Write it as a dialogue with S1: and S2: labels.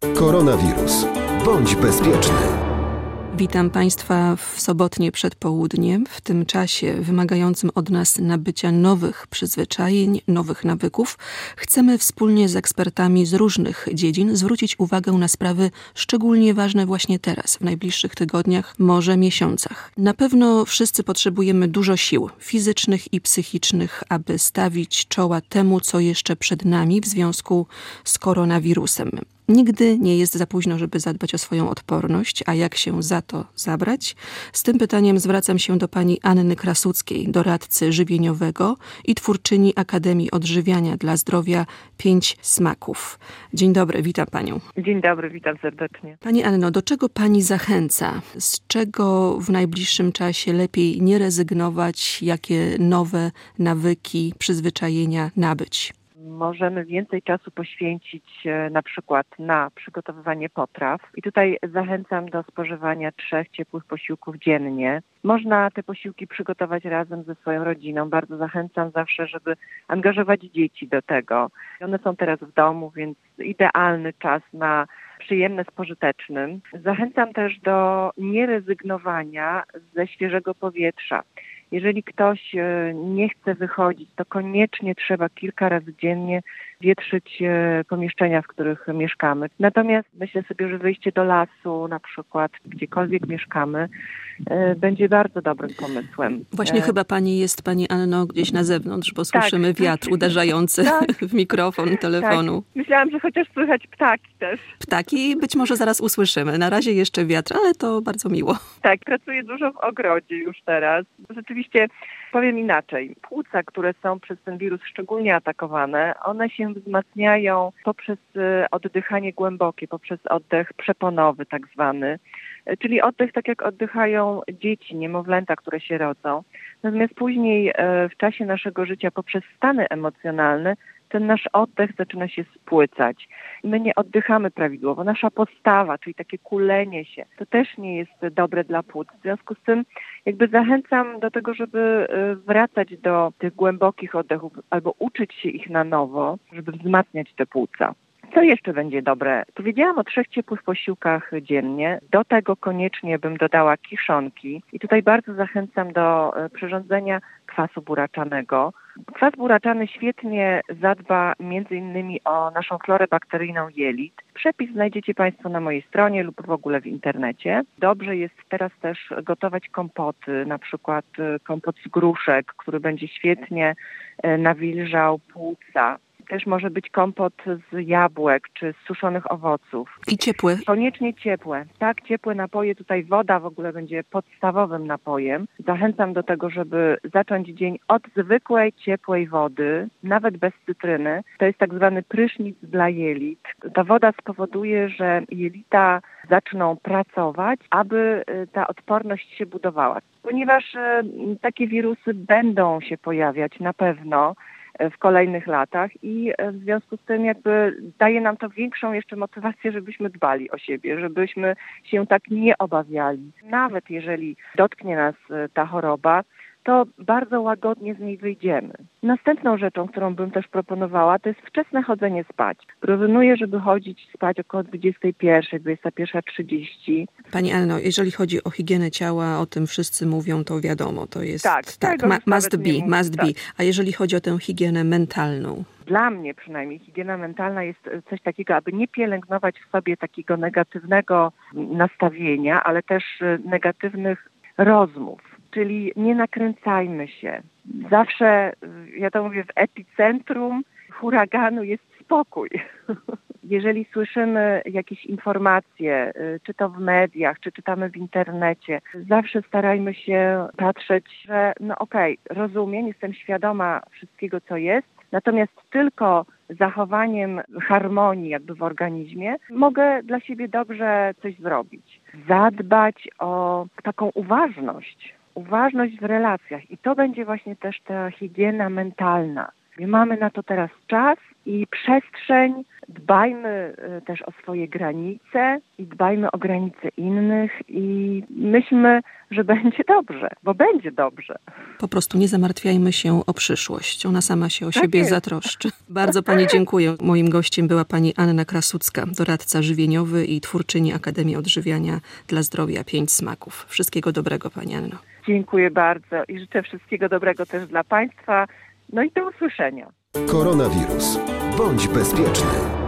S1: Koronawirus. Bądź bezpieczny.
S2: Witam Państwa w sobotnie przedpołudnie, w tym czasie wymagającym od nas nabycia nowych przyzwyczajeń, nowych nawyków. Chcemy wspólnie z ekspertami z różnych dziedzin zwrócić uwagę na sprawy szczególnie ważne właśnie teraz, w najbliższych tygodniach, może miesiącach. Na pewno wszyscy potrzebujemy dużo sił fizycznych i psychicznych, aby stawić czoła temu, co jeszcze przed nami w związku z koronawirusem. Nigdy nie jest za późno, żeby zadbać o swoją odporność, a jak się za to zabrać? Z tym pytaniem zwracam się do pani Anny Krasuckiej, doradcy żywieniowego i twórczyni Akademii Odżywiania dla Zdrowia Pięć Smaków. Dzień dobry, witam panią.
S3: Dzień dobry, witam serdecznie.
S2: Pani Anno, do czego pani zachęca? Z czego w najbliższym czasie lepiej nie rezygnować? Jakie nowe nawyki, przyzwyczajenia nabyć?
S3: Możemy więcej czasu poświęcić e, na przykład na przygotowywanie potraw. I tutaj zachęcam do spożywania trzech ciepłych posiłków dziennie. Można te posiłki przygotować razem ze swoją rodziną. Bardzo zachęcam zawsze, żeby angażować dzieci do tego. One są teraz w domu, więc idealny czas na przyjemne z pożytecznym. Zachęcam też do nierezygnowania ze świeżego powietrza. Jeżeli ktoś e, nie chce wychodzić, to koniecznie trzeba kilka razy dziennie wietrzyć e, pomieszczenia, w których mieszkamy. Natomiast myślę sobie, że wyjście do lasu, na przykład gdziekolwiek mieszkamy, będzie bardzo dobrym pomysłem.
S2: Właśnie e... chyba pani jest, pani Anno, gdzieś na zewnątrz, bo tak, słyszymy tak, wiatr uderzający tak, w mikrofon telefonu.
S3: Tak. Myślałam, że chociaż słychać ptaki też.
S2: Ptaki być może zaraz usłyszymy. Na razie jeszcze wiatr, ale to bardzo miło.
S3: Tak, pracuję dużo w ogrodzie już teraz. Rzeczywiście powiem inaczej. Płuca, które są przez ten wirus szczególnie atakowane, one się wzmacniają poprzez e, oddychanie głębokie, poprzez oddech przeponowy tak zwany, e, czyli oddech tak jak oddychają dzieci, niemowlęta, które się rodzą. Natomiast później e, w czasie naszego życia poprzez stany emocjonalne ten nasz oddech zaczyna się spłycać. My nie oddychamy prawidłowo. Nasza postawa, czyli takie kulenie się, to też nie jest dobre dla płuc. W związku z tym jakby zachęcam do tego, żeby y, wracać do tych głębokich oddechów albo uczyć się ich na nowo, żeby wzmacniać te płuca. Co jeszcze będzie dobre? Powiedziałam o trzech ciepłych posiłkach dziennie. Do tego koniecznie bym dodała kiszonki. I tutaj bardzo zachęcam do y, przyrządzenia kwasu buraczanego. Kwas buraczany świetnie zadba innymi o naszą florę bakteryjną jelit. Przepis znajdziecie Państwo na mojej stronie lub w ogóle w internecie. Dobrze jest teraz też gotować kompoty, na przykład y, kompot z gruszek, który będzie świetnie y, nawilżał płuca też może być kompot z jabłek czy z suszonych owoców.
S2: I ciepły.
S3: Koniecznie ciepłe. Tak, ciepłe napoje. Tutaj woda w ogóle będzie podstawowym napojem. Zachęcam do tego, żeby zacząć dzień od zwykłej, ciepłej wody, nawet bez cytryny. To jest tak zwany prysznic dla jelit. Ta woda spowoduje, że jelita zaczną pracować, aby y, ta odporność się budowała. Ponieważ y, takie wirusy będą się pojawiać na pewno, w kolejnych latach i e, w związku z tym jakby daje nam to większą jeszcze motywację, żebyśmy dbali o siebie, żebyśmy się tak nie obawiali. Nawet jeżeli dotknie nas e, ta choroba, to bardzo łagodnie z niej wyjdziemy. Następną rzeczą, którą bym też proponowała, to jest wczesne chodzenie spać. Proponuję, żeby chodzić spać około 21, 21.30.
S2: Pani Anno, jeżeli chodzi o higienę ciała, o tym wszyscy mówią, to wiadomo, to jest
S3: tak,
S2: tak ma, must be, must tak. be. A jeżeli chodzi o tę higienę mentalną?
S3: Dla mnie przynajmniej higiena mentalna jest coś takiego, aby nie pielęgnować w sobie takiego negatywnego nastawienia, ale też negatywnych rozmów czyli nie nakręcajmy się. Zawsze, ja to mówię, w epicentrum huraganu jest spokój. Jeżeli słyszymy jakieś informacje, y, czy to w mediach, czy czytamy w internecie, zawsze starajmy się patrzeć, że no okej, okay, rozumiem, jestem świadoma wszystkiego, co jest, natomiast tylko zachowaniem harmonii jakby w organizmie mogę dla siebie dobrze coś zrobić. Zadbać o taką uważność, uważność w relacjach i to będzie właśnie też ta higiena mentalna. Mamy na to teraz czas i przestrzeń. Dbajmy y, też o swoje granice i dbajmy o granice innych i myślmy, że będzie dobrze, bo będzie dobrze.
S2: Po prostu nie zamartwiajmy się o przyszłość. Ona sama się o tak siebie jest. zatroszczy. Bardzo Pani dziękuję. Moim gościem była Pani Anna Krasucka, doradca żywieniowy i twórczyni Akademii Odżywiania dla Zdrowia Pięć Smaków. Wszystkiego dobrego Pani Anno.
S3: Dziękuję bardzo i życzę wszystkiego dobrego też dla Państwa. No i do usłyszenia.
S1: Koronawirus. Bądź bezpieczny.